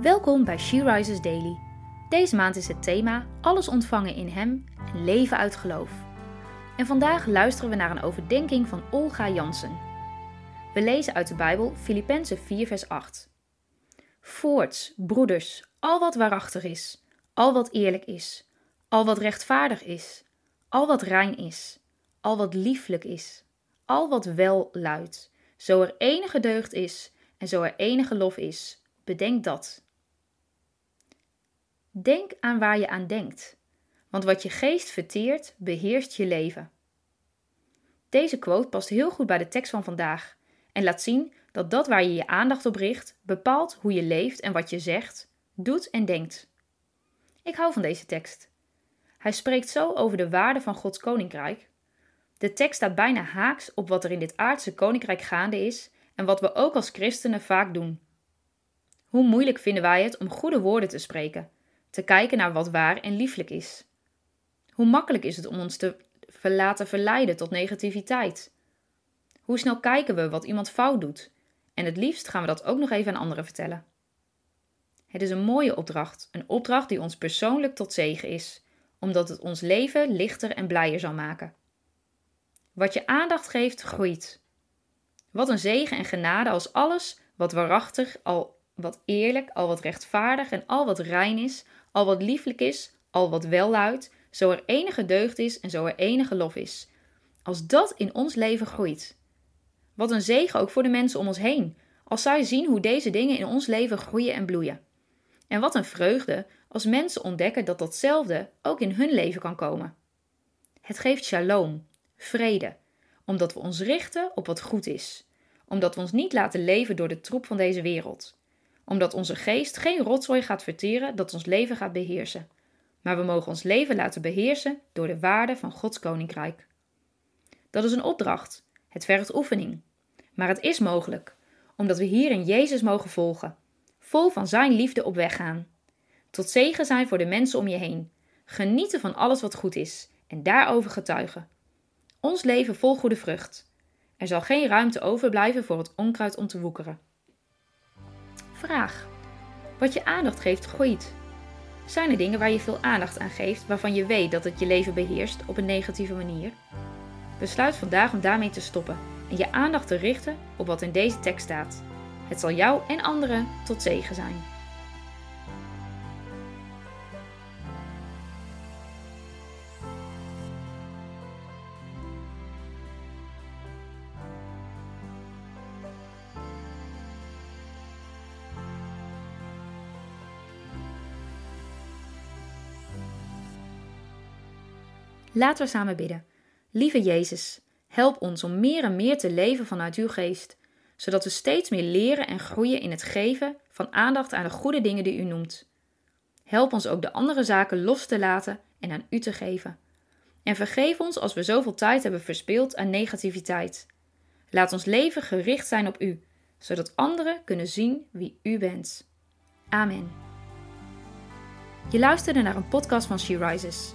Welkom bij She Rises Daily. Deze maand is het thema Alles ontvangen in Hem en leven uit geloof. En vandaag luisteren we naar een overdenking van Olga Jansen. We lezen uit de Bijbel Filippenzen 4 vers 8. Voorts, broeders, al wat waarachtig is, al wat eerlijk is, al wat rechtvaardig is, al wat rein is, al wat lieflijk is, al wat wel luidt, zo er enige deugd is en zo er enige lof is, bedenk dat. Denk aan waar je aan denkt, want wat je geest verteert, beheerst je leven. Deze quote past heel goed bij de tekst van vandaag en laat zien dat dat waar je je aandacht op richt, bepaalt hoe je leeft en wat je zegt, doet en denkt. Ik hou van deze tekst. Hij spreekt zo over de waarde van Gods koninkrijk. De tekst staat bijna haaks op wat er in dit aardse koninkrijk gaande is en wat we ook als christenen vaak doen. Hoe moeilijk vinden wij het om goede woorden te spreken, te kijken naar wat waar en lieflijk is? Hoe makkelijk is het om ons te laten verleiden tot negativiteit? Hoe snel kijken we wat iemand fout doet? En het liefst gaan we dat ook nog even aan anderen vertellen. Het is een mooie opdracht, een opdracht die ons persoonlijk tot zegen is, omdat het ons leven lichter en blijer zal maken. Wat je aandacht geeft, groeit. Wat een zegen en genade als alles wat waarachtig, al wat eerlijk, al wat rechtvaardig en al wat rein is, al wat lieflijk is, al wat welluidt, zo er enige deugd is en zo er enige lof is. Als dat in ons leven groeit. Wat een zegen ook voor de mensen om ons heen, als zij zien hoe deze dingen in ons leven groeien en bloeien. En wat een vreugde als mensen ontdekken dat datzelfde ook in hun leven kan komen. Het geeft shalom, vrede, omdat we ons richten op wat goed is, omdat we ons niet laten leven door de troep van deze wereld, omdat onze geest geen rotzooi gaat verteren dat ons leven gaat beheersen, maar we mogen ons leven laten beheersen door de waarde van Gods koninkrijk. Dat is een opdracht, het vergt oefening, maar het is mogelijk, omdat we hierin Jezus mogen volgen, vol van Zijn liefde op weg gaan. Tot zegen zijn voor de mensen om je heen, genieten van alles wat goed is en daarover getuigen. Ons leven vol goede vrucht. Er zal geen ruimte overblijven voor het onkruid om te woekeren. Vraag. Wat je aandacht geeft, groeit. Zijn er dingen waar je veel aandacht aan geeft, waarvan je weet dat het je leven beheerst op een negatieve manier? Besluit vandaag om daarmee te stoppen en je aandacht te richten op wat in deze tekst staat. Het zal jou en anderen tot zegen zijn. Laten we samen bidden. Lieve Jezus, help ons om meer en meer te leven vanuit uw geest, zodat we steeds meer leren en groeien in het geven van aandacht aan de goede dingen die u noemt. Help ons ook de andere zaken los te laten en aan u te geven. En vergeef ons als we zoveel tijd hebben verspild aan negativiteit. Laat ons leven gericht zijn op u, zodat anderen kunnen zien wie u bent. Amen. Je luisterde naar een podcast van She Rises.